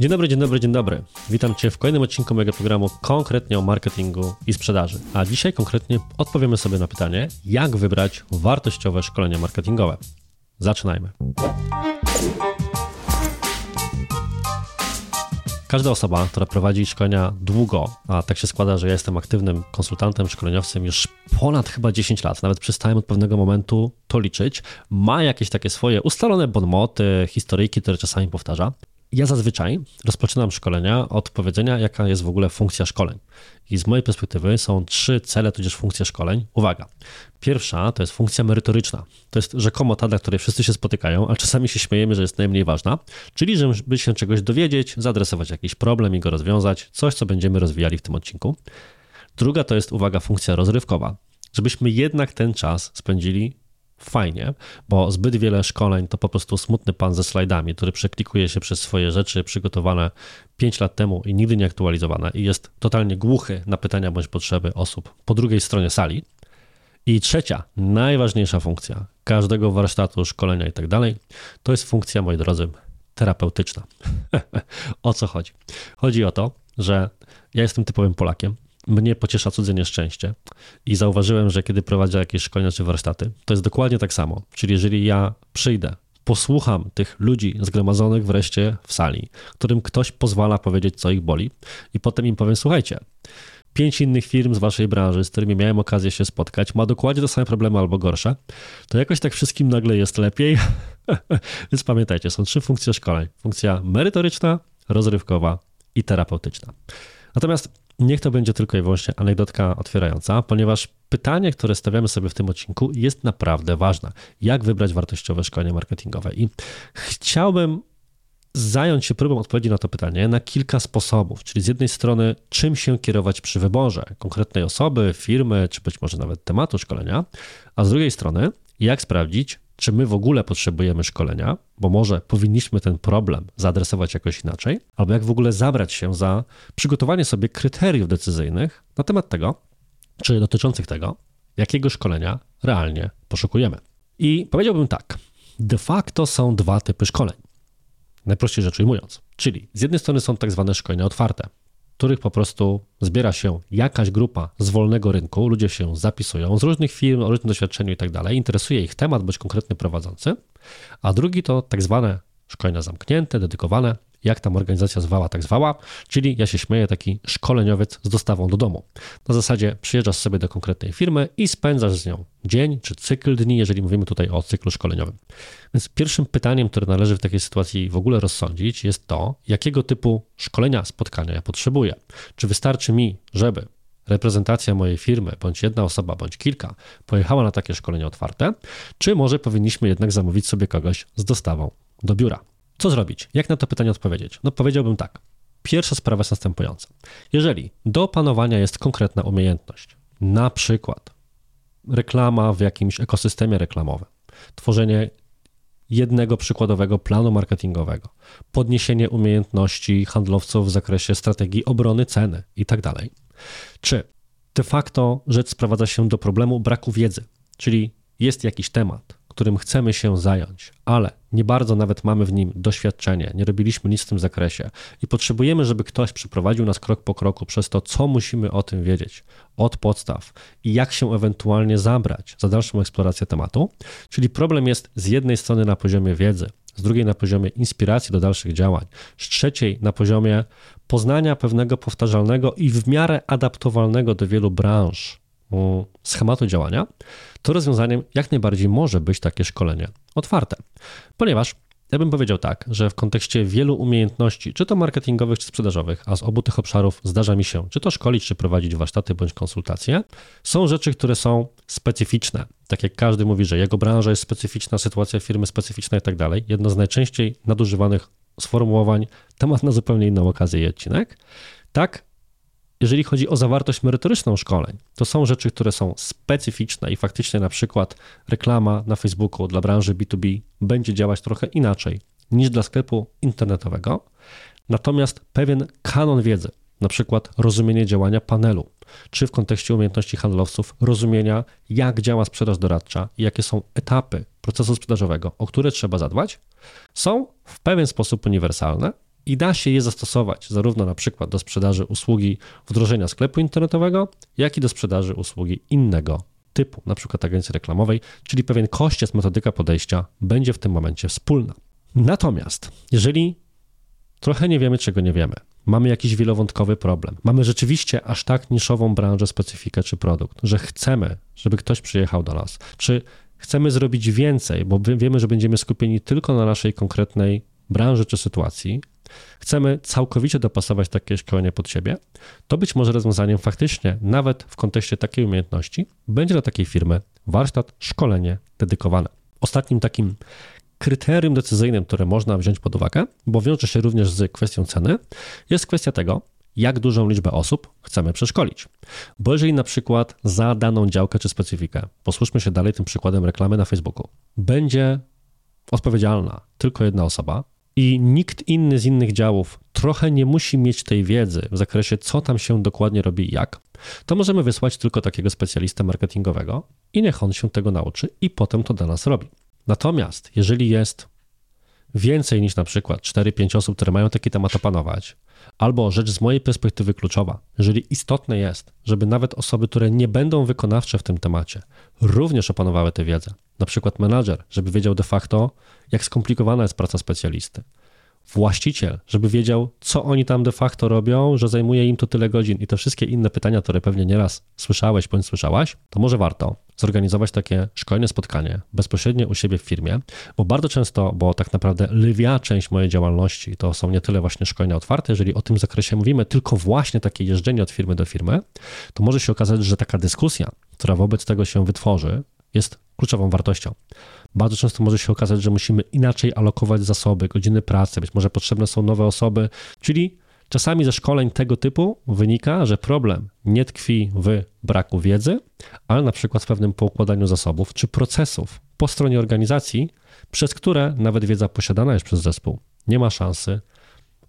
Dzień dobry, dzień dobry, dzień dobry. Witam Cię w kolejnym odcinku mojego programu konkretnie o marketingu i sprzedaży. A dzisiaj konkretnie odpowiemy sobie na pytanie, jak wybrać wartościowe szkolenia marketingowe. Zaczynajmy. Każda osoba, która prowadzi szkolenia długo, a tak się składa, że ja jestem aktywnym konsultantem, szkoleniowcem już ponad chyba 10 lat, nawet przestałem od pewnego momentu to liczyć, ma jakieś takie swoje ustalone bonmoty, historyjki, które czasami powtarza. Ja zazwyczaj rozpoczynam szkolenia od powiedzenia, jaka jest w ogóle funkcja szkoleń. I z mojej perspektywy są trzy cele, tudzież funkcje szkoleń. Uwaga. Pierwsza to jest funkcja merytoryczna. To jest rzekomo ta, dla której wszyscy się spotykają, ale czasami się śmiejemy, że jest najmniej ważna. Czyli, żeby się czegoś dowiedzieć, zaadresować jakiś problem i go rozwiązać. Coś, co będziemy rozwijali w tym odcinku. Druga to jest, uwaga, funkcja rozrywkowa. Żebyśmy jednak ten czas spędzili fajnie, bo zbyt wiele szkoleń to po prostu smutny pan ze slajdami, który przeklikuje się przez swoje rzeczy przygotowane 5 lat temu i nigdy nie aktualizowane i jest totalnie głuchy na pytania bądź potrzeby osób po drugiej stronie sali. I trzecia, najważniejsza funkcja każdego warsztatu, szkolenia i tak dalej, to jest funkcja, moi drodzy, terapeutyczna. o co chodzi? Chodzi o to, że ja jestem typowym Polakiem, mnie pociesza cudze nieszczęście. I zauważyłem, że kiedy prowadzę jakieś szkolenia czy warsztaty, to jest dokładnie tak samo. Czyli jeżeli ja przyjdę, posłucham tych ludzi zgromadzonych wreszcie w sali, którym ktoś pozwala powiedzieć, co ich boli, i potem im powiem: Słuchajcie, pięć innych firm z waszej branży, z którymi miałem okazję się spotkać, ma dokładnie te same problemy albo gorsze, to jakoś tak wszystkim nagle jest lepiej. Więc pamiętajcie, są trzy funkcje szkoleń: funkcja merytoryczna, rozrywkowa i terapeutyczna. Natomiast Niech to będzie tylko i wyłącznie anegdotka otwierająca, ponieważ pytanie, które stawiamy sobie w tym odcinku, jest naprawdę ważne. Jak wybrać wartościowe szkolenie marketingowe? I chciałbym zająć się próbą odpowiedzi na to pytanie na kilka sposobów. Czyli z jednej strony, czym się kierować przy wyborze konkretnej osoby, firmy, czy być może nawet tematu szkolenia, a z drugiej strony, jak sprawdzić, czy my w ogóle potrzebujemy szkolenia, bo może powinniśmy ten problem zaadresować jakoś inaczej, albo jak w ogóle zabrać się za przygotowanie sobie kryteriów decyzyjnych na temat tego, czy dotyczących tego, jakiego szkolenia realnie poszukujemy. I powiedziałbym tak, de facto są dwa typy szkoleń. Najprościej rzecz ujmując. Czyli z jednej strony są tak zwane szkolenia otwarte, których po prostu zbiera się jakaś grupa z wolnego rynku, ludzie się zapisują z różnych firm, o różnym doświadczeniu i tak dalej, interesuje ich temat bądź konkretny prowadzący, a drugi to tak zwane szkolenia zamknięte, dedykowane, jak tam organizacja zwała, tak zwała, czyli ja się śmieję, taki szkoleniowiec z dostawą do domu. Na zasadzie przyjeżdżasz sobie do konkretnej firmy i spędzasz z nią dzień czy cykl dni, jeżeli mówimy tutaj o cyklu szkoleniowym. Więc pierwszym pytaniem, które należy w takiej sytuacji w ogóle rozsądzić, jest to, jakiego typu szkolenia, spotkania ja potrzebuję. Czy wystarczy mi, żeby reprezentacja mojej firmy, bądź jedna osoba, bądź kilka, pojechała na takie szkolenie otwarte, czy może powinniśmy jednak zamówić sobie kogoś z dostawą do biura. Co zrobić? Jak na to pytanie odpowiedzieć? No powiedziałbym tak. Pierwsza sprawa jest następująca. Jeżeli do opanowania jest konkretna umiejętność, na przykład reklama w jakimś ekosystemie reklamowym, tworzenie jednego przykładowego planu marketingowego, podniesienie umiejętności handlowców w zakresie strategii obrony ceny itd. Tak Czy de facto rzecz sprowadza się do problemu braku wiedzy, czyli jest jakiś temat, którym chcemy się zająć, ale nie bardzo nawet mamy w nim doświadczenie, nie robiliśmy nic w tym zakresie i potrzebujemy, żeby ktoś przyprowadził nas krok po kroku przez to, co musimy o tym wiedzieć, od podstaw i jak się ewentualnie zabrać za dalszą eksplorację tematu. Czyli problem jest z jednej strony na poziomie wiedzy, z drugiej na poziomie inspiracji do dalszych działań, z trzeciej na poziomie poznania pewnego powtarzalnego i w miarę adaptowalnego do wielu branż schematu działania, to rozwiązaniem jak najbardziej może być takie szkolenie otwarte. Ponieważ ja bym powiedział tak, że w kontekście wielu umiejętności, czy to marketingowych, czy sprzedażowych, a z obu tych obszarów zdarza mi się, czy to szkolić, czy prowadzić warsztaty bądź konsultacje, są rzeczy, które są specyficzne. Tak jak każdy mówi, że jego branża jest specyficzna, sytuacja firmy specyficzna i tak dalej. Jedno z najczęściej nadużywanych sformułowań, temat na zupełnie inną okazję i odcinek. Tak, jeżeli chodzi o zawartość merytoryczną szkoleń, to są rzeczy, które są specyficzne i faktycznie na przykład reklama na Facebooku dla branży B2B będzie działać trochę inaczej niż dla sklepu internetowego. Natomiast pewien kanon wiedzy, na przykład rozumienie działania panelu, czy w kontekście umiejętności handlowców rozumienia, jak działa sprzedaż doradcza i jakie są etapy procesu sprzedażowego, o które trzeba zadbać, są w pewien sposób uniwersalne i da się je zastosować zarówno na przykład do sprzedaży usługi wdrożenia sklepu internetowego, jak i do sprzedaży usługi innego typu, na przykład agencji reklamowej, czyli pewien kościec, metodyka podejścia będzie w tym momencie wspólna. Natomiast jeżeli trochę nie wiemy, czego nie wiemy, mamy jakiś wielowątkowy problem, mamy rzeczywiście aż tak niszową branżę, specyfikę czy produkt, że chcemy, żeby ktoś przyjechał do nas, czy chcemy zrobić więcej, bo wiemy, że będziemy skupieni tylko na naszej konkretnej branży czy sytuacji, chcemy całkowicie dopasować takie szkolenie pod siebie, to być może rozwiązaniem faktycznie, nawet w kontekście takiej umiejętności, będzie dla takiej firmy warsztat, szkolenie dedykowane. Ostatnim takim kryterium decyzyjnym, które można wziąć pod uwagę, bo wiąże się również z kwestią ceny, jest kwestia tego, jak dużą liczbę osób chcemy przeszkolić. Bo jeżeli na przykład za daną działkę czy specyfikę, posłuszmy się dalej tym przykładem reklamy na Facebooku, będzie odpowiedzialna tylko jedna osoba i nikt inny z innych działów trochę nie musi mieć tej wiedzy w zakresie, co tam się dokładnie robi i jak, to możemy wysłać tylko takiego specjalistę marketingowego i niech on się tego nauczy i potem to dla nas robi. Natomiast jeżeli jest więcej niż na przykład 4-5 osób, które mają taki temat opanować, albo rzecz z mojej perspektywy kluczowa, jeżeli istotne jest, żeby nawet osoby, które nie będą wykonawcze w tym temacie, również opanowały tę wiedzę, na przykład menadżer, żeby wiedział de facto, jak skomplikowana jest praca specjalisty, właściciel, żeby wiedział, co oni tam de facto robią, że zajmuje im to tyle godzin. I te wszystkie inne pytania, które pewnie nieraz słyszałeś bądź słyszałaś, to może warto zorganizować takie szkolne spotkanie bezpośrednio u siebie w firmie, bo bardzo często, bo tak naprawdę lwia część mojej działalności to są nie tyle właśnie szkolenia otwarte, jeżeli o tym zakresie mówimy, tylko właśnie takie jeżdżenie od firmy do firmy, to może się okazać, że taka dyskusja, która wobec tego się wytworzy, jest kluczową wartością. Bardzo często może się okazać, że musimy inaczej alokować zasoby, godziny pracy, być może potrzebne są nowe osoby, czyli czasami ze szkoleń tego typu wynika, że problem nie tkwi w braku wiedzy, ale na przykład w pewnym poukładaniu zasobów czy procesów po stronie organizacji, przez które nawet wiedza posiadana jest przez zespół nie ma szansy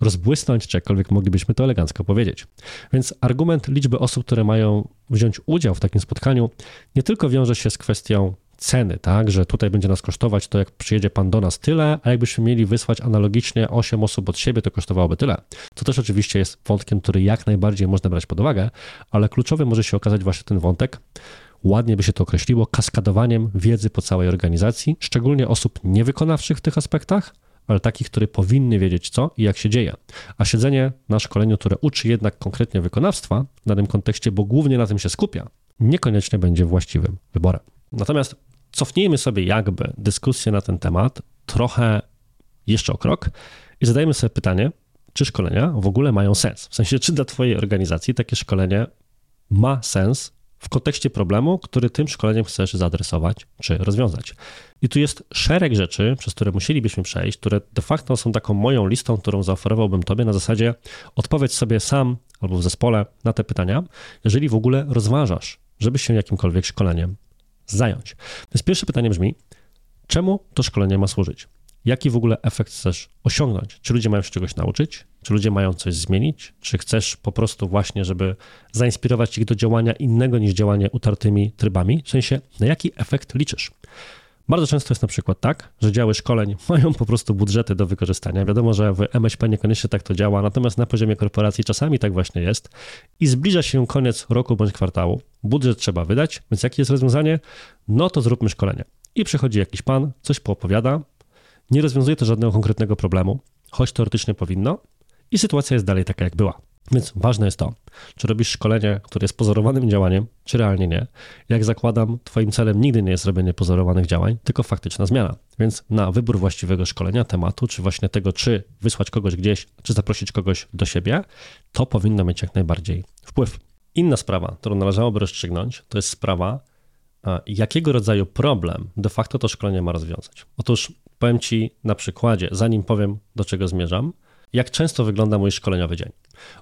rozbłysnąć, czy jakkolwiek moglibyśmy to elegancko powiedzieć. Więc argument liczby osób, które mają wziąć udział w takim spotkaniu, nie tylko wiąże się z kwestią ceny, tak, że tutaj będzie nas kosztować to, jak przyjedzie pan do nas tyle, a jakbyśmy mieli wysłać analogicznie 8 osób od siebie, to kosztowałoby tyle. To też oczywiście jest wątkiem, który jak najbardziej można brać pod uwagę, ale kluczowy może się okazać właśnie ten wątek, ładnie by się to określiło, kaskadowaniem wiedzy po całej organizacji, szczególnie osób niewykonawczych w tych aspektach, ale takich, które powinny wiedzieć co i jak się dzieje. A siedzenie na szkoleniu, które uczy jednak konkretnie wykonawstwa w danym kontekście, bo głównie na tym się skupia, niekoniecznie będzie właściwym wyborem. Natomiast cofnijmy sobie jakby dyskusję na ten temat trochę jeszcze o krok i zadajmy sobie pytanie, czy szkolenia w ogóle mają sens? W sensie, czy dla Twojej organizacji takie szkolenie ma sens w kontekście problemu, który tym szkoleniem chcesz zaadresować czy rozwiązać. I tu jest szereg rzeczy, przez które musielibyśmy przejść, które de facto są taką moją listą, którą zaoferowałbym Tobie na zasadzie odpowiedz sobie sam albo w zespole na te pytania, jeżeli w ogóle rozważasz, żeby się jakimkolwiek szkoleniem zająć. Więc pierwsze pytanie brzmi, czemu to szkolenie ma służyć? Jaki w ogóle efekt chcesz osiągnąć? Czy ludzie mają się czegoś nauczyć? Czy ludzie mają coś zmienić? Czy chcesz po prostu właśnie, żeby zainspirować ich do działania innego niż działanie utartymi trybami? W sensie, na jaki efekt liczysz? Bardzo często jest na przykład tak, że działy szkoleń mają po prostu budżety do wykorzystania. Wiadomo, że w MŚP niekoniecznie tak to działa, natomiast na poziomie korporacji czasami tak właśnie jest i zbliża się koniec roku bądź kwartału. Budżet trzeba wydać, więc jakie jest rozwiązanie? No to zróbmy szkolenie. I przychodzi jakiś pan, coś poopowiada, nie rozwiązuje to żadnego konkretnego problemu, choć teoretycznie powinno, i sytuacja jest dalej taka, jak była. Więc ważne jest to, czy robisz szkolenie, które jest pozorowanym działaniem, czy realnie nie. Jak zakładam, Twoim celem nigdy nie jest robienie pozorowanych działań, tylko faktyczna zmiana. Więc na wybór właściwego szkolenia, tematu, czy właśnie tego, czy wysłać kogoś gdzieś, czy zaprosić kogoś do siebie, to powinno mieć jak najbardziej wpływ. Inna sprawa, którą należałoby rozstrzygnąć, to jest sprawa, jakiego rodzaju problem de facto to szkolenie ma rozwiązać. Otóż powiem Ci na przykładzie, zanim powiem, do czego zmierzam, jak często wygląda mój szkoleniowy dzień.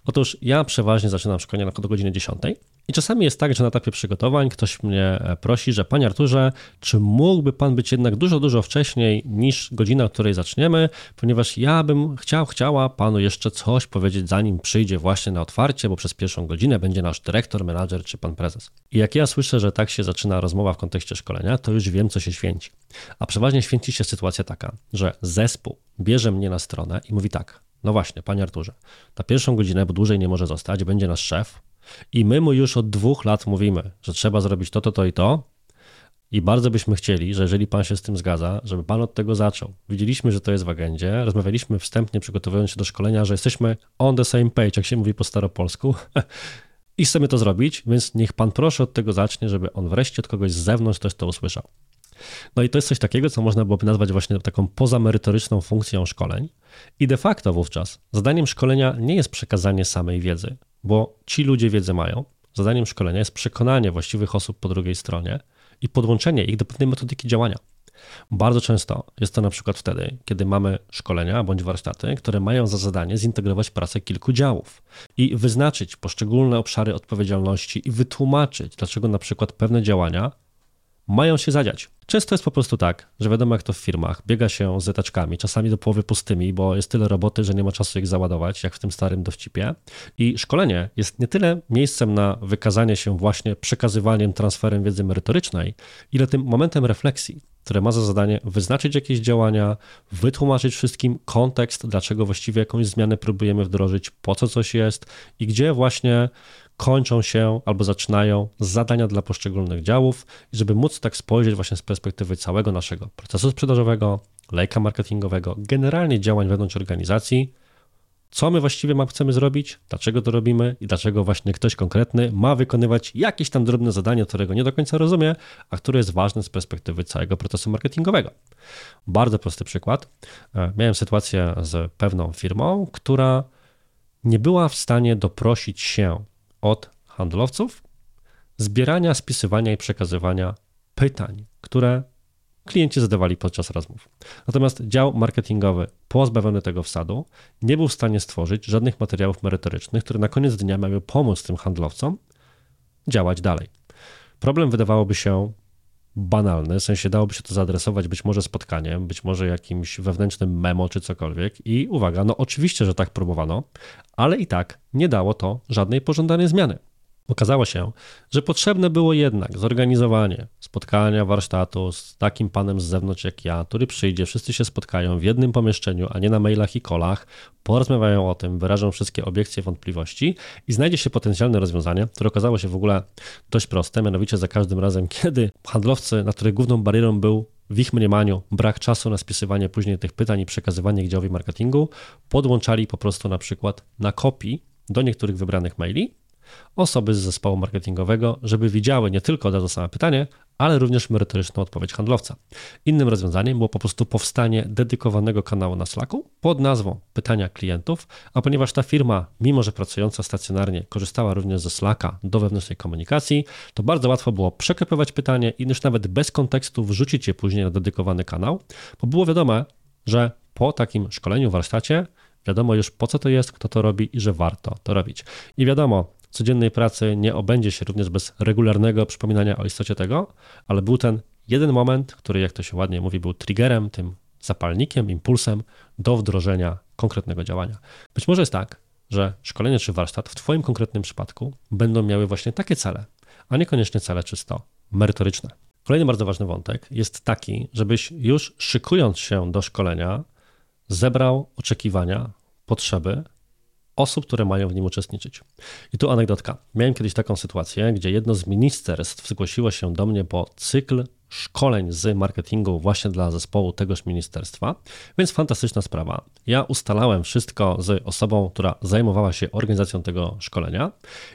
Otóż ja przeważnie zaczynam szkolenie do godziny 10 i czasami jest tak, że na etapie przygotowań ktoś mnie e, prosi, że panie Arturze, czy mógłby pan być jednak dużo, dużo wcześniej niż godzina, o której zaczniemy, ponieważ ja bym chciał, chciała panu jeszcze coś powiedzieć, zanim przyjdzie właśnie na otwarcie, bo przez pierwszą godzinę będzie nasz dyrektor, menadżer czy pan prezes. I jak ja słyszę, że tak się zaczyna rozmowa w kontekście szkolenia, to już wiem, co się święci. A przeważnie święci się sytuacja taka, że zespół bierze mnie na stronę i mówi tak, no właśnie, panie Arturze, na pierwszą godzinę, bo dłużej nie może zostać, będzie nasz szef i my mu już od dwóch lat mówimy, że trzeba zrobić to, to, to i to, i bardzo byśmy chcieli, że jeżeli Pan się z tym zgadza, żeby Pan od tego zaczął. Widzieliśmy, że to jest w agendzie, rozmawialiśmy wstępnie, przygotowując się do szkolenia, że jesteśmy on the same page, jak się mówi po staropolsku, i chcemy to zrobić, więc niech Pan proszę od tego zacznie, żeby on wreszcie od kogoś z zewnątrz też to usłyszał. No i to jest coś takiego, co można byłoby nazwać właśnie taką pozamerytoryczną funkcją szkoleń. I de facto wówczas zadaniem szkolenia nie jest przekazanie samej wiedzy, bo ci ludzie wiedzę mają. Zadaniem szkolenia jest przekonanie właściwych osób po drugiej stronie, i podłączenie ich do pewnej metodyki działania. Bardzo często jest to na przykład wtedy, kiedy mamy szkolenia bądź warsztaty, które mają za zadanie zintegrować pracę kilku działów i wyznaczyć poszczególne obszary odpowiedzialności i wytłumaczyć, dlaczego na przykład pewne działania mają się zadziać. Często jest po prostu tak, że wiadomo jak to w firmach, biega się z etaczkami, czasami do połowy pustymi, bo jest tyle roboty, że nie ma czasu ich załadować, jak w tym starym dowcipie. I szkolenie jest nie tyle miejscem na wykazanie się właśnie przekazywaniem, transferem wiedzy merytorycznej, ile tym momentem refleksji, które ma za zadanie wyznaczyć jakieś działania, wytłumaczyć wszystkim kontekst, dlaczego właściwie jakąś zmianę próbujemy wdrożyć, po co coś jest i gdzie właśnie kończą się albo zaczynają zadania dla poszczególnych działów, i żeby móc tak spojrzeć właśnie z perspektywy całego naszego procesu sprzedażowego, lejka marketingowego, generalnie działań wewnątrz organizacji, co my właściwie chcemy zrobić, dlaczego to robimy i dlaczego właśnie ktoś konkretny ma wykonywać jakieś tam drobne zadanie, którego nie do końca rozumie, a które jest ważne z perspektywy całego procesu marketingowego. Bardzo prosty przykład. E, miałem sytuację z pewną firmą, która nie była w stanie doprosić się od handlowców zbierania, spisywania i przekazywania pytań, które klienci zadawali podczas rozmów. Natomiast dział marketingowy, pozbawiony tego wsadu, nie był w stanie stworzyć żadnych materiałów merytorycznych, które na koniec dnia miały pomóc tym handlowcom działać dalej. Problem wydawałoby się banalny, w sensie dałoby się to zaadresować być może spotkaniem, być może jakimś wewnętrznym memo czy cokolwiek. I uwaga, no oczywiście, że tak próbowano, ale i tak nie dało to żadnej pożądanej zmiany. Okazało się, że potrzebne było jednak zorganizowanie spotkania, warsztatu z takim panem z zewnątrz jak ja, który przyjdzie, wszyscy się spotkają w jednym pomieszczeniu, a nie na mailach i kolach, porozmawiają o tym, wyrażą wszystkie obiekcje, wątpliwości i znajdzie się potencjalne rozwiązanie, które okazało się w ogóle dość proste, mianowicie za każdym razem, kiedy handlowcy, na których główną barierą był w ich mniemaniu brak czasu na spisywanie później tych pytań i przekazywanie ich działowi marketingu, podłączali po prostu na przykład na kopii do niektórych wybranych maili osoby z zespołu marketingowego, żeby widziały nie tylko to same pytanie, ale również merytoryczną odpowiedź handlowca. Innym rozwiązaniem było po prostu powstanie dedykowanego kanału na Slacku pod nazwą Pytania klientów, a ponieważ ta firma, mimo że pracująca stacjonarnie, korzystała również ze Slacka do wewnętrznej komunikacji, to bardzo łatwo było przekopiować pytanie i już nawet bez kontekstu wrzucić je później na dedykowany kanał, bo było wiadome, że po takim szkoleniu, warsztacie wiadomo już po co to jest, kto to robi i że warto to robić. I wiadomo, codziennej pracy nie obędzie się również bez regularnego przypominania o istocie tego, ale był ten jeden moment, który, jak to się ładnie mówi, był triggerem, tym zapalnikiem, impulsem do wdrożenia konkretnego działania. Być może jest tak, że szkolenie czy warsztat w Twoim konkretnym przypadku będą miały właśnie takie cele, a niekoniecznie cele czysto merytoryczne. Kolejny bardzo ważny wątek jest taki, żebyś już szykując się do szkolenia, zebrał oczekiwania, potrzeby osób, które mają w nim uczestniczyć. I tu anegdotka. Miałem kiedyś taką sytuację, gdzie jedno z ministerstw zgłosiło się do mnie po cykl szkoleń z marketingu właśnie dla zespołu tegoż ministerstwa, więc fantastyczna sprawa. Ja ustalałem wszystko z osobą, która zajmowała się organizacją tego szkolenia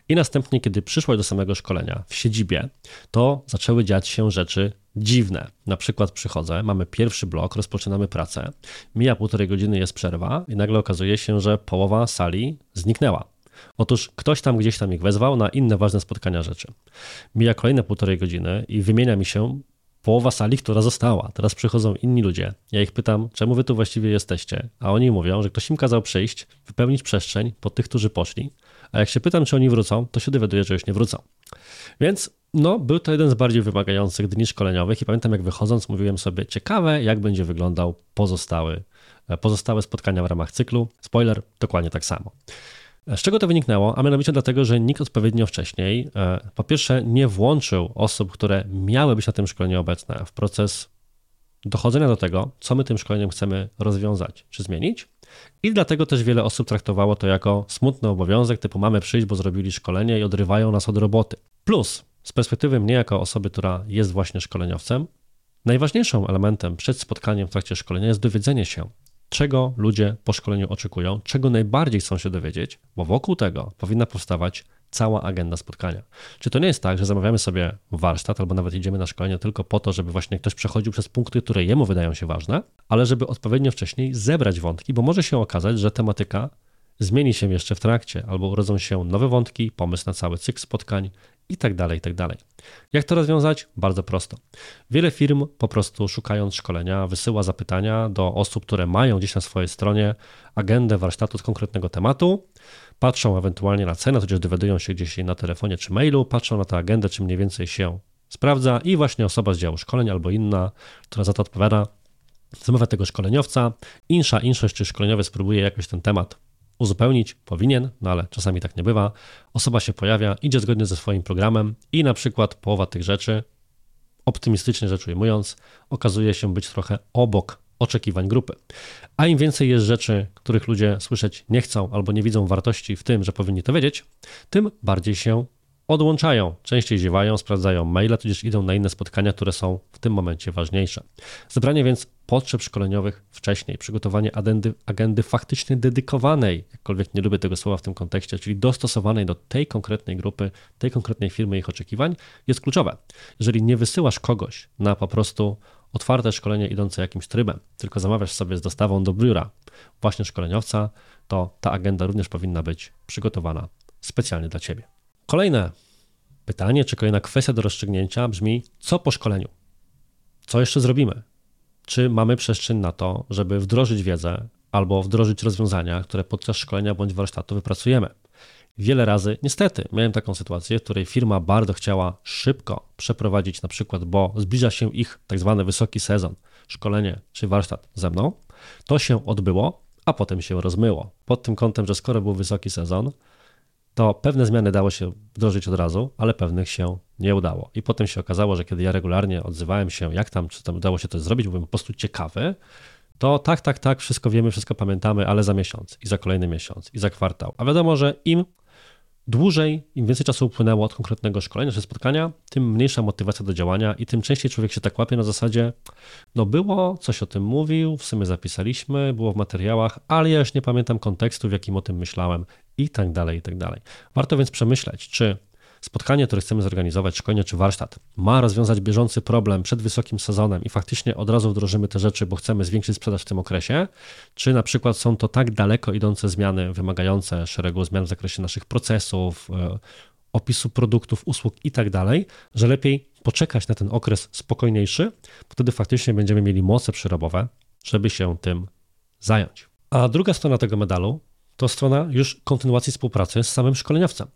i następnie, kiedy przyszło do samego szkolenia w siedzibie, to zaczęły dziać się rzeczy dziwne. Na przykład przychodzę, mamy pierwszy blok, rozpoczynamy pracę, mija półtorej godziny, jest przerwa i nagle okazuje się, że połowa sali zniknęła. Otóż ktoś tam gdzieś tam ich wezwał na inne ważne spotkania rzeczy. Mija kolejne półtorej godziny i wymienia mi się połowa sali, która została. Teraz przychodzą inni ludzie. Ja ich pytam, czemu wy tu właściwie jesteście? A oni mówią, że ktoś im kazał przyjść, wypełnić przestrzeń pod tych, którzy poszli. A jak się pytam, czy oni wrócą, to się dowiaduję, że już nie wrócą. Więc no, był to jeden z bardziej wymagających dni szkoleniowych i pamiętam, jak wychodząc, mówiłem sobie, ciekawe, jak będzie wyglądał pozostały, pozostałe spotkania w ramach cyklu. Spoiler, dokładnie tak samo. Z czego to wyniknęło? A mianowicie dlatego, że nikt odpowiednio wcześniej, e, po pierwsze, nie włączył osób, które miały być na tym szkoleniu obecne w proces dochodzenia do tego, co my tym szkoleniem chcemy rozwiązać czy zmienić. I dlatego też wiele osób traktowało to jako smutny obowiązek, typu mamy przyjść, bo zrobili szkolenie i odrywają nas od roboty. Plus, z perspektywy mnie jako osoby, która jest właśnie szkoleniowcem, najważniejszym elementem przed spotkaniem w trakcie szkolenia jest dowiedzenie się, czego ludzie po szkoleniu oczekują, czego najbardziej chcą się dowiedzieć, bo wokół tego powinna powstawać cała agenda spotkania. Czy to nie jest tak, że zamawiamy sobie warsztat albo nawet idziemy na szkolenie tylko po to, żeby właśnie ktoś przechodził przez punkty, które jemu wydają się ważne, ale żeby odpowiednio wcześniej zebrać wątki, bo może się okazać, że tematyka zmieni się jeszcze w trakcie, albo urodzą się nowe wątki, pomysł na cały cykl spotkań i tak dalej, i tak dalej. Jak to rozwiązać? Bardzo prosto. Wiele firm po prostu szukając szkolenia wysyła zapytania do osób, które mają gdzieś na swojej stronie agendę warsztatu z konkretnego tematu, patrzą ewentualnie na cenę, tudzież dowiadują się gdzieś na telefonie czy mailu, patrzą na tę agendę, czy mniej więcej się sprawdza i właśnie osoba z działu szkoleń albo inna, która za to odpowiada, zamawia tego szkoleniowca, insza inszość czy szkoleniowy spróbuje jakoś ten temat uzupełnić, powinien, no ale czasami tak nie bywa. Osoba się pojawia, idzie zgodnie ze swoim programem i na przykład połowa tych rzeczy, optymistycznie rzecz ujmując, okazuje się być trochę obok oczekiwań grupy. A im więcej jest rzeczy, których ludzie słyszeć nie chcą albo nie widzą wartości w tym, że powinni to wiedzieć, tym bardziej się odłączają, częściej ziewają, sprawdzają maile, tudzież idą na inne spotkania, które są w tym momencie ważniejsze. Zebranie więc potrzeb szkoleniowych wcześniej, przygotowanie agendy, agendy faktycznie dedykowanej, jakkolwiek nie lubię tego słowa w tym kontekście, czyli dostosowanej do tej konkretnej grupy, tej konkretnej firmy, ich oczekiwań, jest kluczowe. Jeżeli nie wysyłasz kogoś na po prostu otwarte szkolenie idące jakimś trybem, tylko zamawiasz sobie z dostawą do biura właśnie szkoleniowca, to ta agenda również powinna być przygotowana specjalnie dla Ciebie. Kolejne pytanie, czy kolejna kwestia do rozstrzygnięcia brzmi: co po szkoleniu? Co jeszcze zrobimy? Czy mamy przestrzeń na to, żeby wdrożyć wiedzę albo wdrożyć rozwiązania, które podczas szkolenia bądź warsztatu wypracujemy? Wiele razy, niestety, miałem taką sytuację, w której firma bardzo chciała szybko przeprowadzić, na przykład, bo zbliża się ich tak zwany wysoki sezon, szkolenie czy warsztat ze mną. To się odbyło, a potem się rozmyło. Pod tym kątem, że skoro był wysoki sezon, to pewne zmiany dało się wdrożyć od razu, ale pewnych się nie udało. I potem się okazało, że kiedy ja regularnie odzywałem się, jak tam, czy tam udało się to zrobić, byłem po prostu ciekawy, to tak, tak, tak, wszystko wiemy, wszystko pamiętamy, ale za miesiąc i za kolejny miesiąc i za kwartał. A wiadomo, że im dłużej, im więcej czasu upłynęło od konkretnego szkolenia czy spotkania, tym mniejsza motywacja do działania i tym częściej człowiek się tak łapie na zasadzie, no było, coś o tym mówił, w sumie zapisaliśmy, było w materiałach, ale ja już nie pamiętam kontekstu, w jakim o tym myślałem i tak dalej, i tak dalej. Warto więc przemyśleć, czy spotkanie, które chcemy zorganizować, szkolenie czy warsztat, ma rozwiązać bieżący problem przed wysokim sezonem i faktycznie od razu wdrożymy te rzeczy, bo chcemy zwiększyć sprzedaż w tym okresie, czy na przykład są to tak daleko idące zmiany, wymagające szeregu zmian w zakresie naszych procesów, e, opisu produktów, usług i tak dalej, że lepiej poczekać na ten okres spokojniejszy, wtedy faktycznie będziemy mieli moce przerobowe, żeby się tym zająć. A druga strona tego medalu to strona już kontynuacji współpracy z samym szkoleniowcem.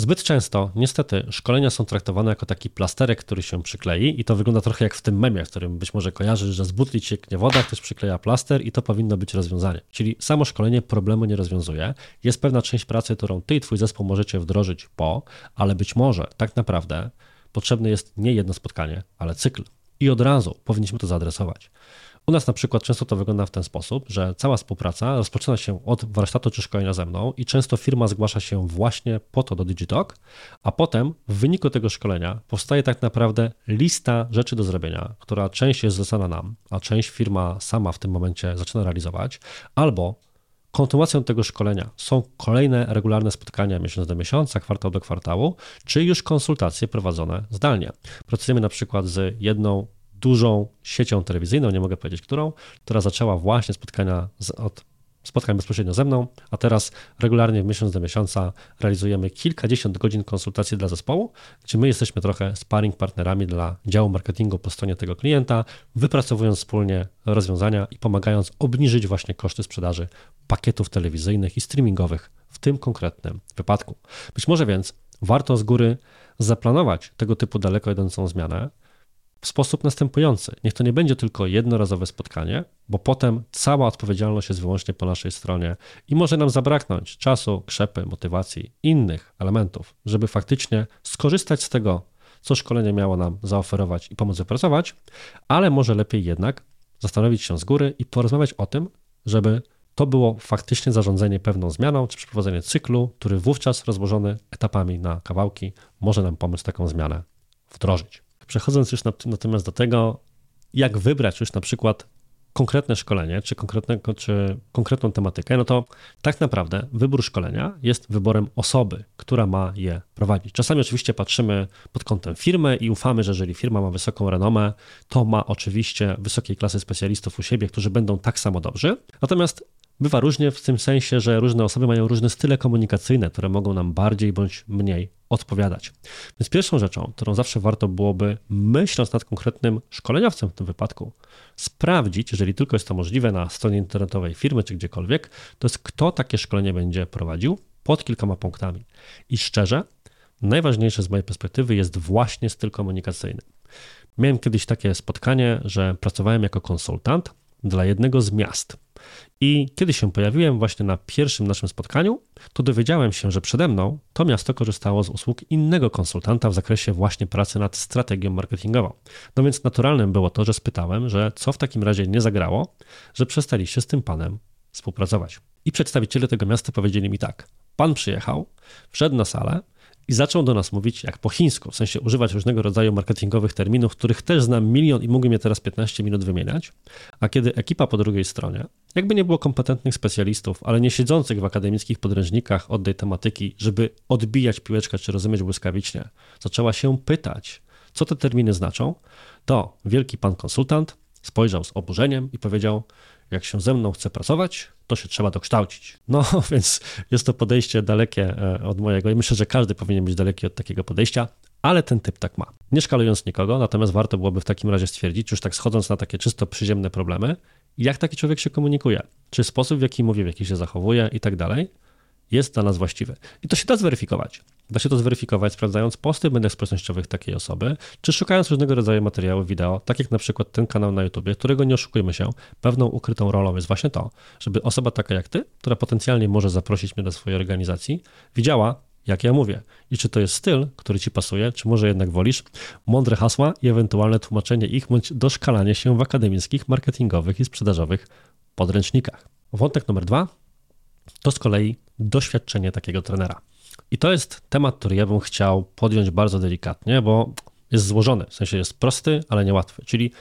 Zbyt często, niestety, szkolenia są traktowane jako taki plasterek, który się przyklei i to wygląda trochę jak w tym memie, w którym być może kojarzysz, że z butli cieknie woda, ktoś przykleja plaster i to powinno być rozwiązanie. Czyli samo szkolenie problemu nie rozwiązuje. Jest pewna część pracy, którą ty i twój zespół możecie wdrożyć po, ale być może tak naprawdę potrzebne jest nie jedno spotkanie, ale cykl. I od razu powinniśmy to zaadresować. U nas na przykład często to wygląda w ten sposób, że cała współpraca rozpoczyna się od warsztatu czy szkolenia ze mną i często firma zgłasza się właśnie po to do Digitalk, a potem w wyniku tego szkolenia powstaje tak naprawdę lista rzeczy do zrobienia, która część jest zlecana nam, a część firma sama w tym momencie zaczyna realizować, albo kontynuacją tego szkolenia są kolejne regularne spotkania miesiąc do miesiąca, kwartał do kwartału, czy już konsultacje prowadzone zdalnie. Pracujemy na przykład z jedną dużą siecią telewizyjną, nie mogę powiedzieć którą, która zaczęła właśnie spotkania z, od spotkań bezpośrednio ze mną, a teraz regularnie miesiąc do miesiąca realizujemy kilkadziesiąt godzin konsultacji dla zespołu, gdzie my jesteśmy trochę sparring partnerami dla działu marketingu po stronie tego klienta, wypracowując wspólnie rozwiązania i pomagając obniżyć właśnie koszty sprzedaży pakietów telewizyjnych i streamingowych w tym konkretnym wypadku. Być może więc warto z góry zaplanować tego typu daleko idącą zmianę, w sposób następujący. Niech to nie będzie tylko jednorazowe spotkanie, bo potem cała odpowiedzialność jest wyłącznie po naszej stronie i może nam zabraknąć czasu, krzepy, motywacji, innych elementów, żeby faktycznie skorzystać z tego, co szkolenie miało nam zaoferować i pomóc wypracować, ale może lepiej jednak zastanowić się z góry i porozmawiać o tym, żeby to było faktycznie zarządzanie pewną zmianą, czy przeprowadzenie cyklu, który wówczas rozłożony etapami na kawałki może nam pomóc taką zmianę wdrożyć. Przechodząc już natomiast do tego, jak wybrać już na przykład konkretne szkolenie, czy, konkretnego, czy konkretną tematykę, no to tak naprawdę wybór szkolenia jest wyborem osoby, która ma je prowadzić. Czasami oczywiście patrzymy pod kątem firmy i ufamy, że jeżeli firma ma wysoką renomę, to ma oczywiście wysokiej klasy specjalistów u siebie, którzy będą tak samo dobrzy. Natomiast bywa różnie w tym sensie, że różne osoby mają różne style komunikacyjne, które mogą nam bardziej bądź mniej odpowiadać. Więc pierwszą rzeczą, którą zawsze warto byłoby, myśląc nad konkretnym szkoleniowcem w tym wypadku, sprawdzić, jeżeli tylko jest to możliwe na stronie internetowej firmy czy gdziekolwiek, to jest kto takie szkolenie będzie prowadził pod kilkoma punktami. I szczerze, najważniejsze z mojej perspektywy jest właśnie styl komunikacyjny. Miałem kiedyś takie spotkanie, że pracowałem jako konsultant dla jednego z miast i kiedy się pojawiłem właśnie na pierwszym naszym spotkaniu, to dowiedziałem się, że przede mną to miasto korzystało z usług innego konsultanta w zakresie właśnie pracy nad strategią marketingową. No więc naturalnym było to, że spytałem, że co w takim razie nie zagrało, że przestaliście z tym panem współpracować. I przedstawiciele tego miasta powiedzieli mi tak: Pan przyjechał, wszedł na salę, i zaczął do nas mówić jak po chińsku, w sensie używać różnego rodzaju marketingowych terminów, których też znam milion i mógłbym je teraz 15 minut wymieniać. A kiedy ekipa po drugiej stronie, jakby nie było kompetentnych specjalistów, ale nie siedzących w akademickich podręcznikach od tej tematyki, żeby odbijać piłeczkę czy rozumieć błyskawicznie, zaczęła się pytać, co te terminy znaczą, to wielki pan konsultant spojrzał z oburzeniem i powiedział: Jak się ze mną chce pracować, to się trzeba dokształcić. No więc jest to podejście dalekie e, od mojego i myślę, że każdy powinien być daleki od takiego podejścia, ale ten typ tak ma. Nie szkalując nikogo, natomiast warto byłoby w takim razie stwierdzić, już tak schodząc na takie czysto przyziemne problemy, jak taki człowiek się komunikuje, czy sposób, w jaki mówi, w jaki się zachowuje i tak dalej, jest dla nas właściwy. I to się da zweryfikować. Da się to zweryfikować, sprawdzając posty w mediach społecznościowych takiej osoby, czy szukając różnego rodzaju materiałów wideo, tak jak na przykład ten kanał na YouTube, którego nie oszukujmy się, pewną ukrytą rolą jest właśnie to, żeby osoba taka jak ty, która potencjalnie może zaprosić mnie do swojej organizacji, widziała, jak ja mówię i czy to jest styl, który ci pasuje, czy może jednak wolisz mądre hasła i ewentualne tłumaczenie ich bądź doszkalanie się w akademickich, marketingowych i sprzedażowych podręcznikach. Wątek numer dwa to z kolei doświadczenie takiego trenera. I to jest temat, który ja bym chciał podjąć bardzo delikatnie, bo jest złożony, w sensie jest prosty, ale niełatwy. Czyli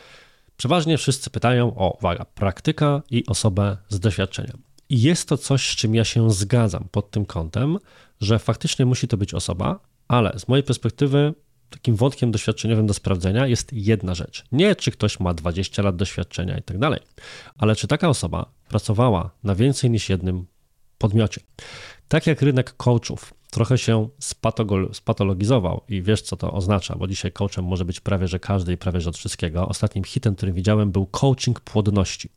przeważnie wszyscy pytają o, uwaga, praktyka i osobę z doświadczeniem. I jest to coś, z czym ja się zgadzam pod tym kątem, że faktycznie musi to być osoba, ale z mojej perspektywy takim wątkiem doświadczeniowym do sprawdzenia jest jedna rzecz. Nie czy ktoś ma 20 lat doświadczenia i tak dalej, ale czy taka osoba pracowała na więcej niż jednym podmiocie. Tak jak rynek coachów trochę się spatologizował i wiesz, co to oznacza, bo dzisiaj coachem może być prawie że każdy i prawie że od wszystkiego. Ostatnim hitem, który widziałem, był coaching płodności.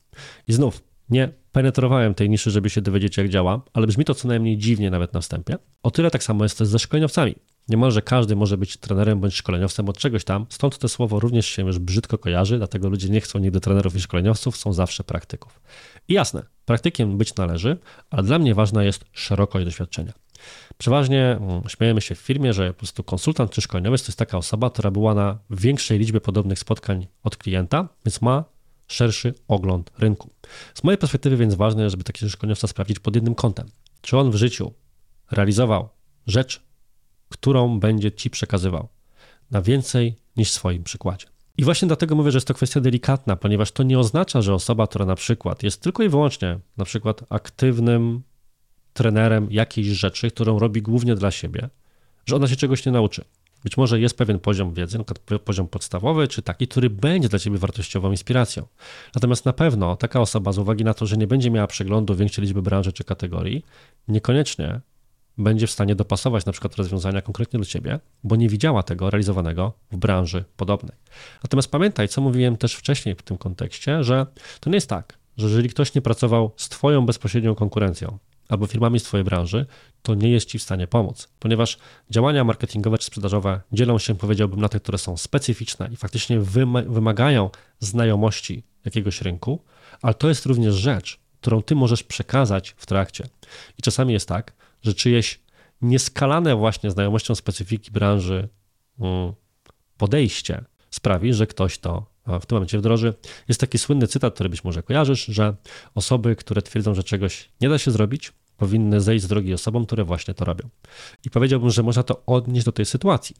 I znów, nie penetrowałem tej niszy, żeby się dowiedzieć, jak działa, ale brzmi to co najmniej dziwnie nawet na wstępie. O tyle tak samo jest też ze szkoleniowcami. Niemalże każdy może być trenerem bądź szkoleniowcem od czegoś tam, stąd to słowo również się już brzydko kojarzy, dlatego ludzie nie chcą nigdy trenerów i szkoleniowców, są zawsze praktyków. I jasne, praktykiem być należy, ale dla mnie ważna jest szerokość doświadczenia. Przeważnie mm, śmiejemy się w firmie, że po prostu konsultant czy szkoleniowiec to jest taka osoba, która była na większej liczbie podobnych spotkań od klienta, więc ma szerszy ogląd rynku. Z mojej perspektywy więc ważne jest, żeby taki szkoleniowca sprawdzić pod jednym kątem. Czy on w życiu realizował rzecz, którą będzie ci przekazywał na więcej niż swoim przykładzie. I właśnie dlatego mówię, że jest to kwestia delikatna, ponieważ to nie oznacza, że osoba, która na przykład jest tylko i wyłącznie na przykład aktywnym trenerem jakiejś rzeczy, którą robi głównie dla siebie, że ona się czegoś nie nauczy. Być może jest pewien poziom wiedzy, przykład poziom podstawowy, czy taki, który będzie dla ciebie wartościową inspiracją. Natomiast na pewno taka osoba, z uwagi na to, że nie będzie miała przeglądu większej liczby branży czy kategorii, niekoniecznie będzie w stanie dopasować na przykład rozwiązania konkretnie do ciebie, bo nie widziała tego realizowanego w branży podobnej. Natomiast pamiętaj, co mówiłem też wcześniej w tym kontekście, że to nie jest tak, że jeżeli ktoś nie pracował z twoją bezpośrednią konkurencją albo firmami z twojej branży, to nie jest ci w stanie pomóc, ponieważ działania marketingowe czy sprzedażowe dzielą się, powiedziałbym, na te, które są specyficzne i faktycznie wymagają znajomości jakiegoś rynku, ale to jest również rzecz, którą ty możesz przekazać w trakcie. I czasami jest tak, że czyjeś nieskalane właśnie znajomością specyfiki branży mm, podejście sprawi, że ktoś to w tym momencie wdroży. Jest taki słynny cytat, który być może kojarzysz, że osoby, które twierdzą, że czegoś nie da się zrobić, powinny zejść z drogi osobom, które właśnie to robią. I powiedziałbym, że można to odnieść do tej sytuacji.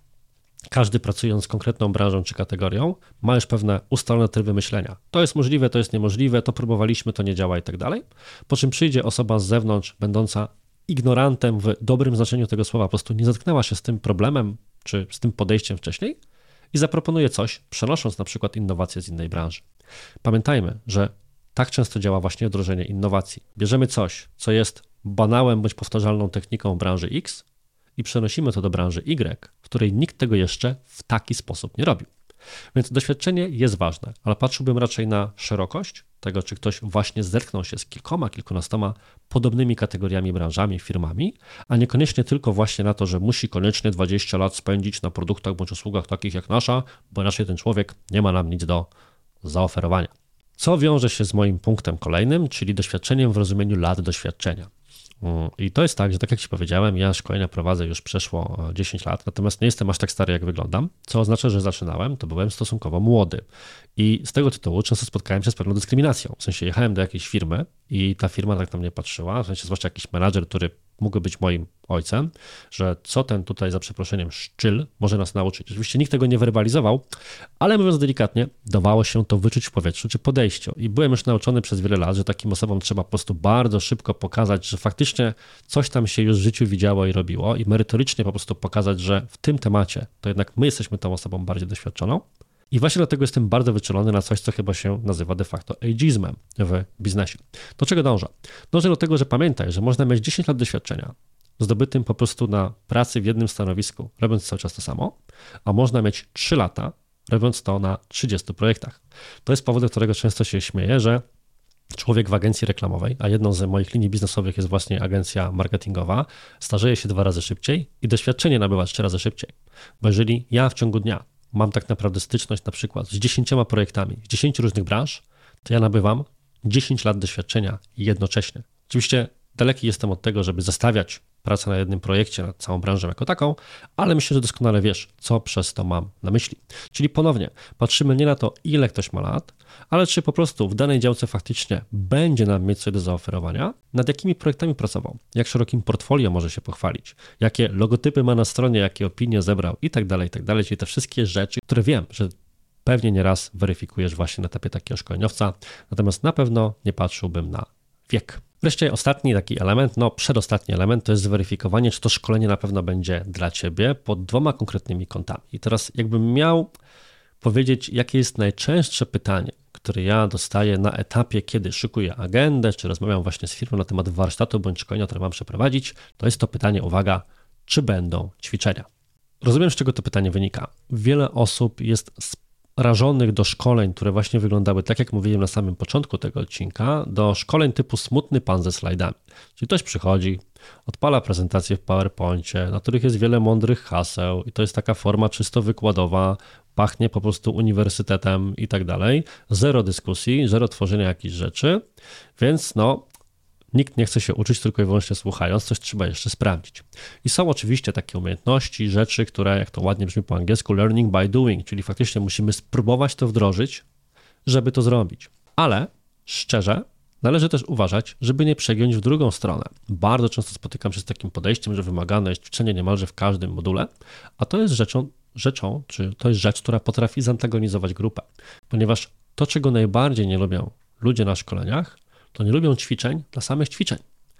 Każdy pracując z konkretną branżą czy kategorią ma już pewne ustalone tryby myślenia. To jest możliwe, to jest niemożliwe, to próbowaliśmy, to nie działa i tak dalej. Po czym przyjdzie osoba z zewnątrz, będąca ignorantem w dobrym znaczeniu tego słowa, po prostu nie zetknęła się z tym problemem czy z tym podejściem wcześniej i zaproponuje coś, przenosząc na przykład innowacje z innej branży. Pamiętajmy, że tak często działa właśnie wdrożenie innowacji. Bierzemy coś, co jest banałem bądź powtarzalną techniką branży X i przenosimy to do branży Y, w której nikt tego jeszcze w taki sposób nie robił. Więc doświadczenie jest ważne, ale patrzyłbym raczej na szerokość tego, czy ktoś właśnie zerknął się z kilkoma, kilkunastoma podobnymi kategoriami, branżami, firmami, a niekoniecznie tylko właśnie na to, że musi koniecznie 20 lat spędzić na produktach bądź usługach takich jak nasza, bo inaczej ten człowiek nie ma nam nic do zaoferowania. Co wiąże się z moim punktem kolejnym, czyli doświadczeniem w rozumieniu lat doświadczenia. I to jest tak, że tak jak Ci powiedziałem, ja szkolenia prowadzę już przeszło 10 e, lat, natomiast nie jestem aż tak stary, jak wyglądam, co oznacza, że zaczynałem, to byłem stosunkowo młody. I z tego tytułu często spotkałem się z pewną dyskryminacją. W sensie jechałem do jakiejś firmy i ta firma tak na mnie patrzyła, w sensie zwłaszcza jakiś menadżer, który mógłby być moim ojcem, że co ten tutaj za przeproszeniem szczyl może nas nauczyć. Oczywiście nikt tego nie werbalizował, ale mówiąc delikatnie, dawało się to wyczuć w powietrzu czy podejściu. I byłem już nauczony przez wiele lat, że takim osobom trzeba po prostu bardzo szybko pokazać, że faktycznie coś tam się już w życiu widziało i robiło i merytorycznie po prostu pokazać, że w tym temacie to jednak my jesteśmy tą osobą bardziej doświadczoną. I właśnie dlatego jestem bardzo wyczulony na coś, co chyba się nazywa de facto ageizmem w biznesie. Do czego dążę? Dążę do tego, że pamiętaj, że można mieć 10 lat doświadczenia zdobytym po prostu na pracy w jednym stanowisku, robiąc cały czas to samo, a można mieć 3 lata, robiąc to na 30 projektach. To jest powód, którego często się śmieję, że człowiek w agencji reklamowej, a jedną z moich linii biznesowych jest właśnie agencja marketingowa, starzeje się dwa razy szybciej i doświadczenie nabywa trzy razy szybciej. Bo jeżeli ja w ciągu dnia mam tak naprawdę styczność na przykład z dziesięcioma projektami z dziesięciu różnych branż, to ja nabywam 10 lat doświadczenia jednocześnie. Oczywiście daleki jestem od tego, żeby zestawiać pracę na jednym projekcie, nad całą branżą jako taką, ale myślę, że doskonale wiesz, co przez to mam na myśli. Czyli ponownie, patrzymy nie na to, ile ktoś ma lat, ale czy po prostu w danej działce faktycznie będzie nam mieć coś do zaoferowania, nad jakimi projektami pracował, jak szerokim portfolio może się pochwalić, jakie logotypy ma na stronie, jakie opinie zebrał i tak dalej, i tak dalej, czyli te wszystkie rzeczy, które wiem, że pewnie nieraz weryfikujesz właśnie na etapie takiego szkoleniowca, natomiast na pewno nie patrzyłbym na wiek. Wreszcie ostatni taki element, no przedostatni element, to jest zweryfikowanie, czy to szkolenie na pewno będzie dla Ciebie pod dwoma konkretnymi kątami. I teraz jakbym miał powiedzieć, jakie jest najczęstsze pytanie, które ja dostaję na etapie, kiedy szykuję agendę, czy rozmawiam właśnie z firmą na temat warsztatu bądź szkolenia, które mam przeprowadzić, to jest to pytanie, uwaga, czy będą ćwiczenia. Rozumiem, z czego to pytanie wynika. Wiele osób jest rażonych do szkoleń, które właśnie wyglądały tak, jak mówiłem na samym początku tego odcinka, do szkoleń typu smutny pan ze slajdami. Czyli ktoś przychodzi, odpala prezentację w PowerPoincie, na których jest wiele mądrych haseł i to jest taka forma czysto wykładowa, pachnie po prostu uniwersytetem i tak dalej. Zero dyskusji, zero tworzenia jakichś rzeczy, więc no, Nikt nie chce się uczyć tylko i wyłącznie słuchając, coś trzeba jeszcze sprawdzić. I są oczywiście takie umiejętności, rzeczy, które, jak to ładnie brzmi po angielsku, learning by doing, czyli faktycznie musimy spróbować to wdrożyć, żeby to zrobić. Ale szczerze, należy też uważać, żeby nie przegiąć w drugą stronę. Bardzo często spotykam się z takim podejściem, że wymagane jest ćwiczenie niemalże w każdym module, a to jest rzeczą, rzeczą, czy to jest rzecz, która potrafi zantagonizować grupę, ponieważ to, czego najbardziej nie lubią ludzie na szkoleniach, to nie lubią ćwiczeń dla samych ćwiczeń,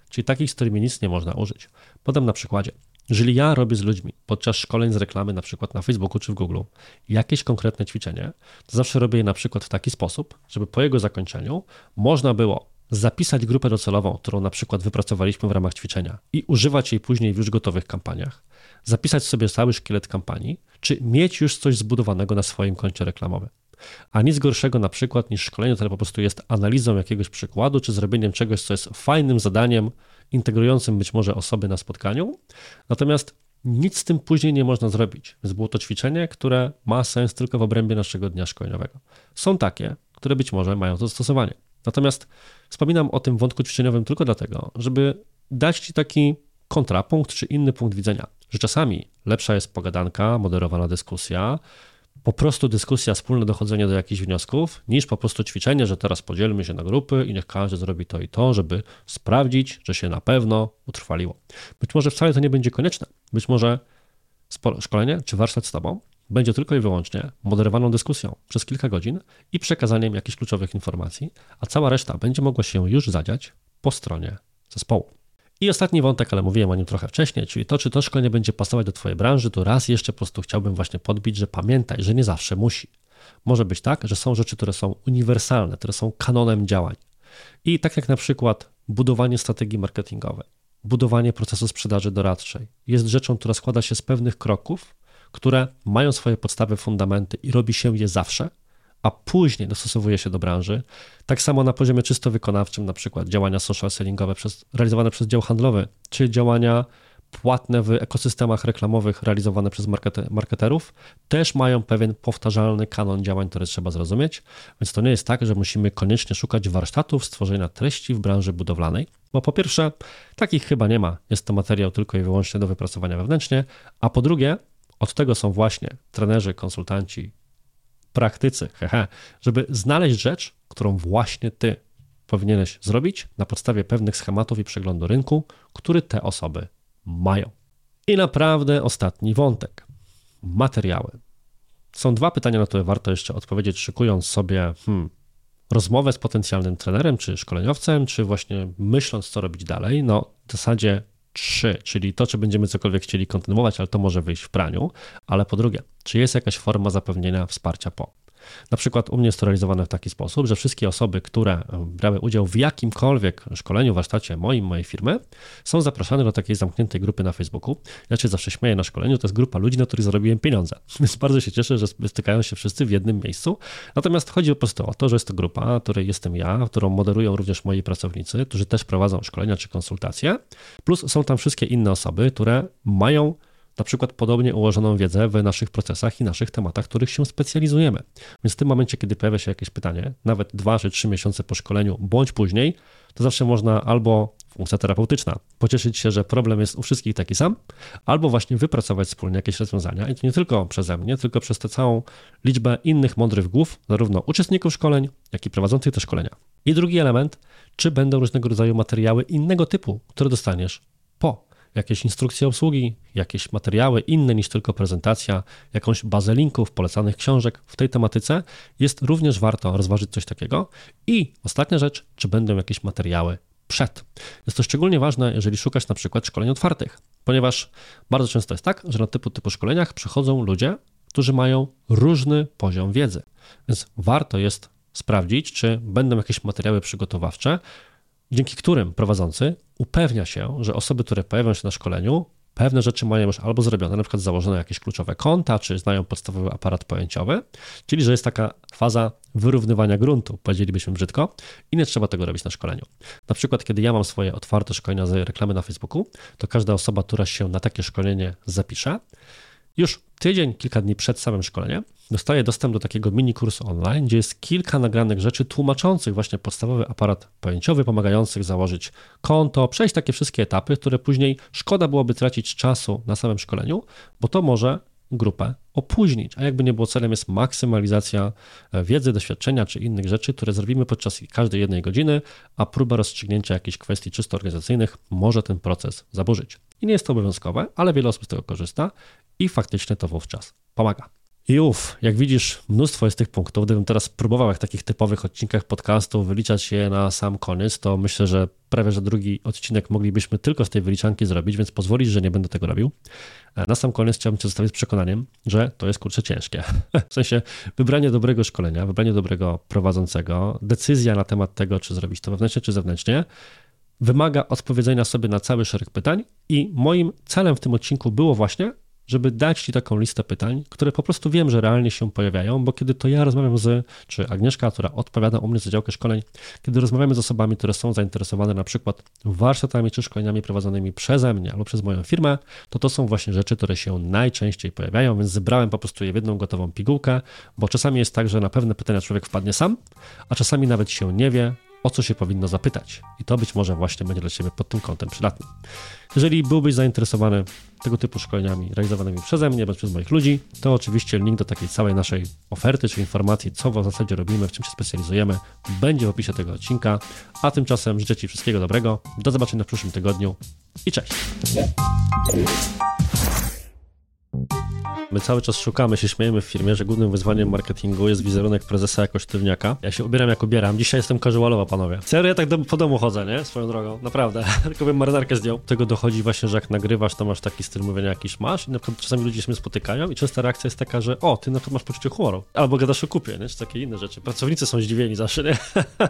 czyli takich, z którymi nic nie można użyć. Podam na przykładzie. Jeżeli ja robię z ludźmi podczas szkoleń z reklamy, na przykład na Facebooku czy w Google, jakieś konkretne ćwiczenie, to zawsze robię je na przykład w taki sposób, żeby po jego zakończeniu można było zapisać grupę docelową, którą na przykład wypracowaliśmy w ramach ćwiczenia i używać jej później w już gotowych kampaniach, zapisać sobie cały szkielet kampanii, czy mieć już coś zbudowanego na swoim koncie reklamowym. A nic gorszego na przykład niż szkolenie, które po prostu jest analizą jakiegoś przykładu, czy zrobieniem czegoś, co jest fajnym zadaniem, integrującym być może osoby na spotkaniu. Natomiast nic z tym później nie można zrobić. Więc było to ćwiczenie, które ma sens tylko w obrębie naszego dnia szkoleniowego. Są takie, które być może mają to zastosowanie. Natomiast wspominam o tym wątku ćwiczeniowym tylko dlatego, żeby dać Ci taki kontrapunkt czy inny punkt widzenia, że czasami lepsza jest pogadanka, moderowana dyskusja, po prostu dyskusja, wspólne dochodzenie do jakichś wniosków, niż po prostu ćwiczenie, że teraz podzielmy się na grupy i niech każdy zrobi to i to, żeby sprawdzić, że się na pewno utrwaliło. Być może wcale to nie będzie konieczne. Być może szkolenie czy warsztat z Tobą będzie tylko i wyłącznie moderowaną dyskusją przez kilka godzin i przekazaniem jakichś kluczowych informacji, a cała reszta będzie mogła się już zadziać po stronie zespołu. I ostatni wątek, ale mówiłem o nim trochę wcześniej, czyli to, czy to szkolenie będzie pasować do Twojej branży, to raz jeszcze po prostu chciałbym właśnie podbić, że pamiętaj, że nie zawsze musi. Może być tak, że są rzeczy, które są uniwersalne, które są kanonem działań. I tak jak na przykład budowanie strategii marketingowej, budowanie procesu sprzedaży doradczej jest rzeczą, która składa się z pewnych kroków, które mają swoje podstawy, fundamenty i robi się je zawsze, a później dostosowuje się do branży. Tak samo na poziomie czysto wykonawczym, na przykład działania social sellingowe przez, realizowane przez dział handlowy, czy działania płatne w ekosystemach reklamowych realizowane przez marketerów, też mają pewien powtarzalny kanon działań, które trzeba zrozumieć. Więc to nie jest tak, że musimy koniecznie szukać warsztatów stworzenia treści w branży budowlanej, bo po pierwsze, takich chyba nie ma. Jest to materiał tylko i wyłącznie do wypracowania wewnętrznie, a po drugie, od tego są właśnie trenerzy, konsultanci, praktycy, hehe, żeby znaleźć rzecz, którą właśnie ty powinieneś zrobić na podstawie pewnych schematów i przeglądu rynku, który te osoby mają. I naprawdę ostatni wątek. Materiały. Są dwa pytania, na które warto jeszcze odpowiedzieć, szykując sobie hmm, rozmowę z potencjalnym trenerem, czy szkoleniowcem, czy właśnie myśląc, co robić dalej. No, w zasadzie 3, czyli to, czy będziemy cokolwiek chcieli kontynuować, ale to może wyjść w praniu, ale po drugie, czy jest jakaś forma zapewnienia wsparcia po. Na przykład u mnie jest to realizowane w taki sposób, że wszystkie osoby, które e, brały udział w jakimkolwiek szkoleniu, warsztacie moim, mojej firmy, są zapraszane do takiej zamkniętej grupy na Facebooku. Ja się zawsze śmieję na szkoleniu, to jest grupa ludzi, na których zarobiłem pieniądze. Więc bardzo się cieszę, że stykają się wszyscy w jednym miejscu. Natomiast chodzi po prostu o to, że jest to grupa, której jestem ja, którą moderują również moi pracownicy, którzy też prowadzą szkolenia czy konsultacje. Plus są tam wszystkie inne osoby, które mają na przykład podobnie ułożoną wiedzę w naszych procesach i naszych tematach, których się specjalizujemy. Więc w tym momencie, kiedy pojawia się jakieś pytanie, nawet dwa czy trzy miesiące po szkoleniu, bądź później, to zawsze można albo funkcja terapeutyczna, pocieszyć się, że problem jest u wszystkich taki sam, albo właśnie wypracować wspólnie jakieś rozwiązania i to nie tylko przeze mnie, tylko przez tę całą liczbę innych mądrych głów, zarówno uczestników szkoleń, jak i prowadzących te szkolenia. I drugi element, czy będą różnego rodzaju materiały innego typu, które dostaniesz po jakieś instrukcje obsługi, jakieś materiały inne niż tylko prezentacja, jakąś bazę linków, polecanych książek w tej tematyce, jest również warto rozważyć coś takiego. I ostatnia rzecz, czy będą jakieś materiały przed. Jest to szczególnie ważne, jeżeli szukasz na przykład szkoleń otwartych, ponieważ bardzo często jest tak, że na typu typu szkoleniach przychodzą ludzie, którzy mają różny poziom wiedzy. Więc warto jest sprawdzić, czy będą jakieś materiały przygotowawcze, dzięki którym prowadzący upewnia się, że osoby, które pojawią się na szkoleniu, pewne rzeczy mają już albo zrobione, na przykład założone jakieś kluczowe konta, czy znają podstawowy aparat pojęciowy, czyli że jest taka faza wyrównywania gruntu, powiedzielibyśmy brzydko, i nie trzeba tego robić na szkoleniu. Na przykład, kiedy ja mam swoje otwarte szkolenia z reklamy na Facebooku, to każda osoba, która się na takie szkolenie zapisze, już tydzień, kilka dni przed samym szkoleniem dostaje dostęp do takiego mini kursu online, gdzie jest kilka nagranych rzeczy tłumaczących właśnie podstawowy aparat pojęciowy, pomagających założyć konto, przejść takie wszystkie etapy, które później szkoda byłoby tracić czasu na samym szkoleniu, bo to może grupę opóźnić. A jakby nie było celem jest maksymalizacja e, wiedzy, doświadczenia czy innych rzeczy, które zrobimy podczas każdej jednej godziny, a próba rozstrzygnięcia jakichś kwestii czysto organizacyjnych może ten proces zaburzyć. I nie jest to obowiązkowe, ale wiele osób z tego korzysta i faktycznie to wówczas pomaga. I uf, jak widzisz, mnóstwo jest tych punktów. Gdybym teraz próbował, jak w takich typowych odcinkach podcastu, wyliczać je na sam koniec, to myślę, że prawie że drugi odcinek moglibyśmy tylko z tej wyliczanki zrobić, więc pozwolić, że nie będę tego robił. E, na sam koniec chciałbym Cię zostawić z przekonaniem, że to jest kurczę ciężkie. W sensie wybranie dobrego szkolenia, wybranie dobrego prowadzącego, decyzja na temat tego, czy zrobić to wewnętrznie, czy zewnętrznie, wymaga odpowiedzenia sobie na cały szereg pytań i moim celem w tym odcinku było właśnie żeby dać Ci taką listę pytań, które po prostu wiem, że realnie się pojawiają, bo kiedy to ja rozmawiam z, czy Agnieszka, która odpowiada u mnie za działkę szkoleń, kiedy rozmawiamy z osobami, które są zainteresowane na przykład warsztatami czy szkoleniami prowadzonymi przeze mnie albo przez moją firmę, to to są właśnie rzeczy, które się najczęściej pojawiają, więc zebrałem po prostu je w jedną gotową pigułkę, bo czasami jest tak, że na pewne pytania człowiek wpadnie sam, a czasami nawet się nie wie, o co się powinno zapytać. I to być może właśnie będzie dla Ciebie pod tym kątem przydatne. Jeżeli byłbyś zainteresowany tego typu szkoleniami realizowanymi przeze mnie bądź przez moich ludzi, to oczywiście link do takiej całej naszej oferty czy informacji, co w zasadzie robimy, w czym się specjalizujemy, będzie w opisie tego odcinka. A tymczasem życzę Ci wszystkiego dobrego. Do zobaczenia w przyszłym tygodniu i cześć. My cały czas szukamy, się śmiejemy w firmie, że głównym wyzwaniem marketingu jest wizerunek prezesa jako sztywniaka. Ja się ubieram jak ubieram. Dzisiaj jestem casualowa, panowie. Serio, ja tak do, po domu chodzę, nie? Swoją drogą. Naprawdę. Tylko bym marynarkę zdjął. Do tego dochodzi właśnie, że jak nagrywasz, to masz taki styl mówienia jakiś masz i na przykład czasami ludzie się spotykają i częsta reakcja jest taka, że o, ty na przykład masz poczucie humoru. Albo gadasz o kupie, nie? Czy takie inne rzeczy. Pracownicy są zdziwieni zawsze, nie?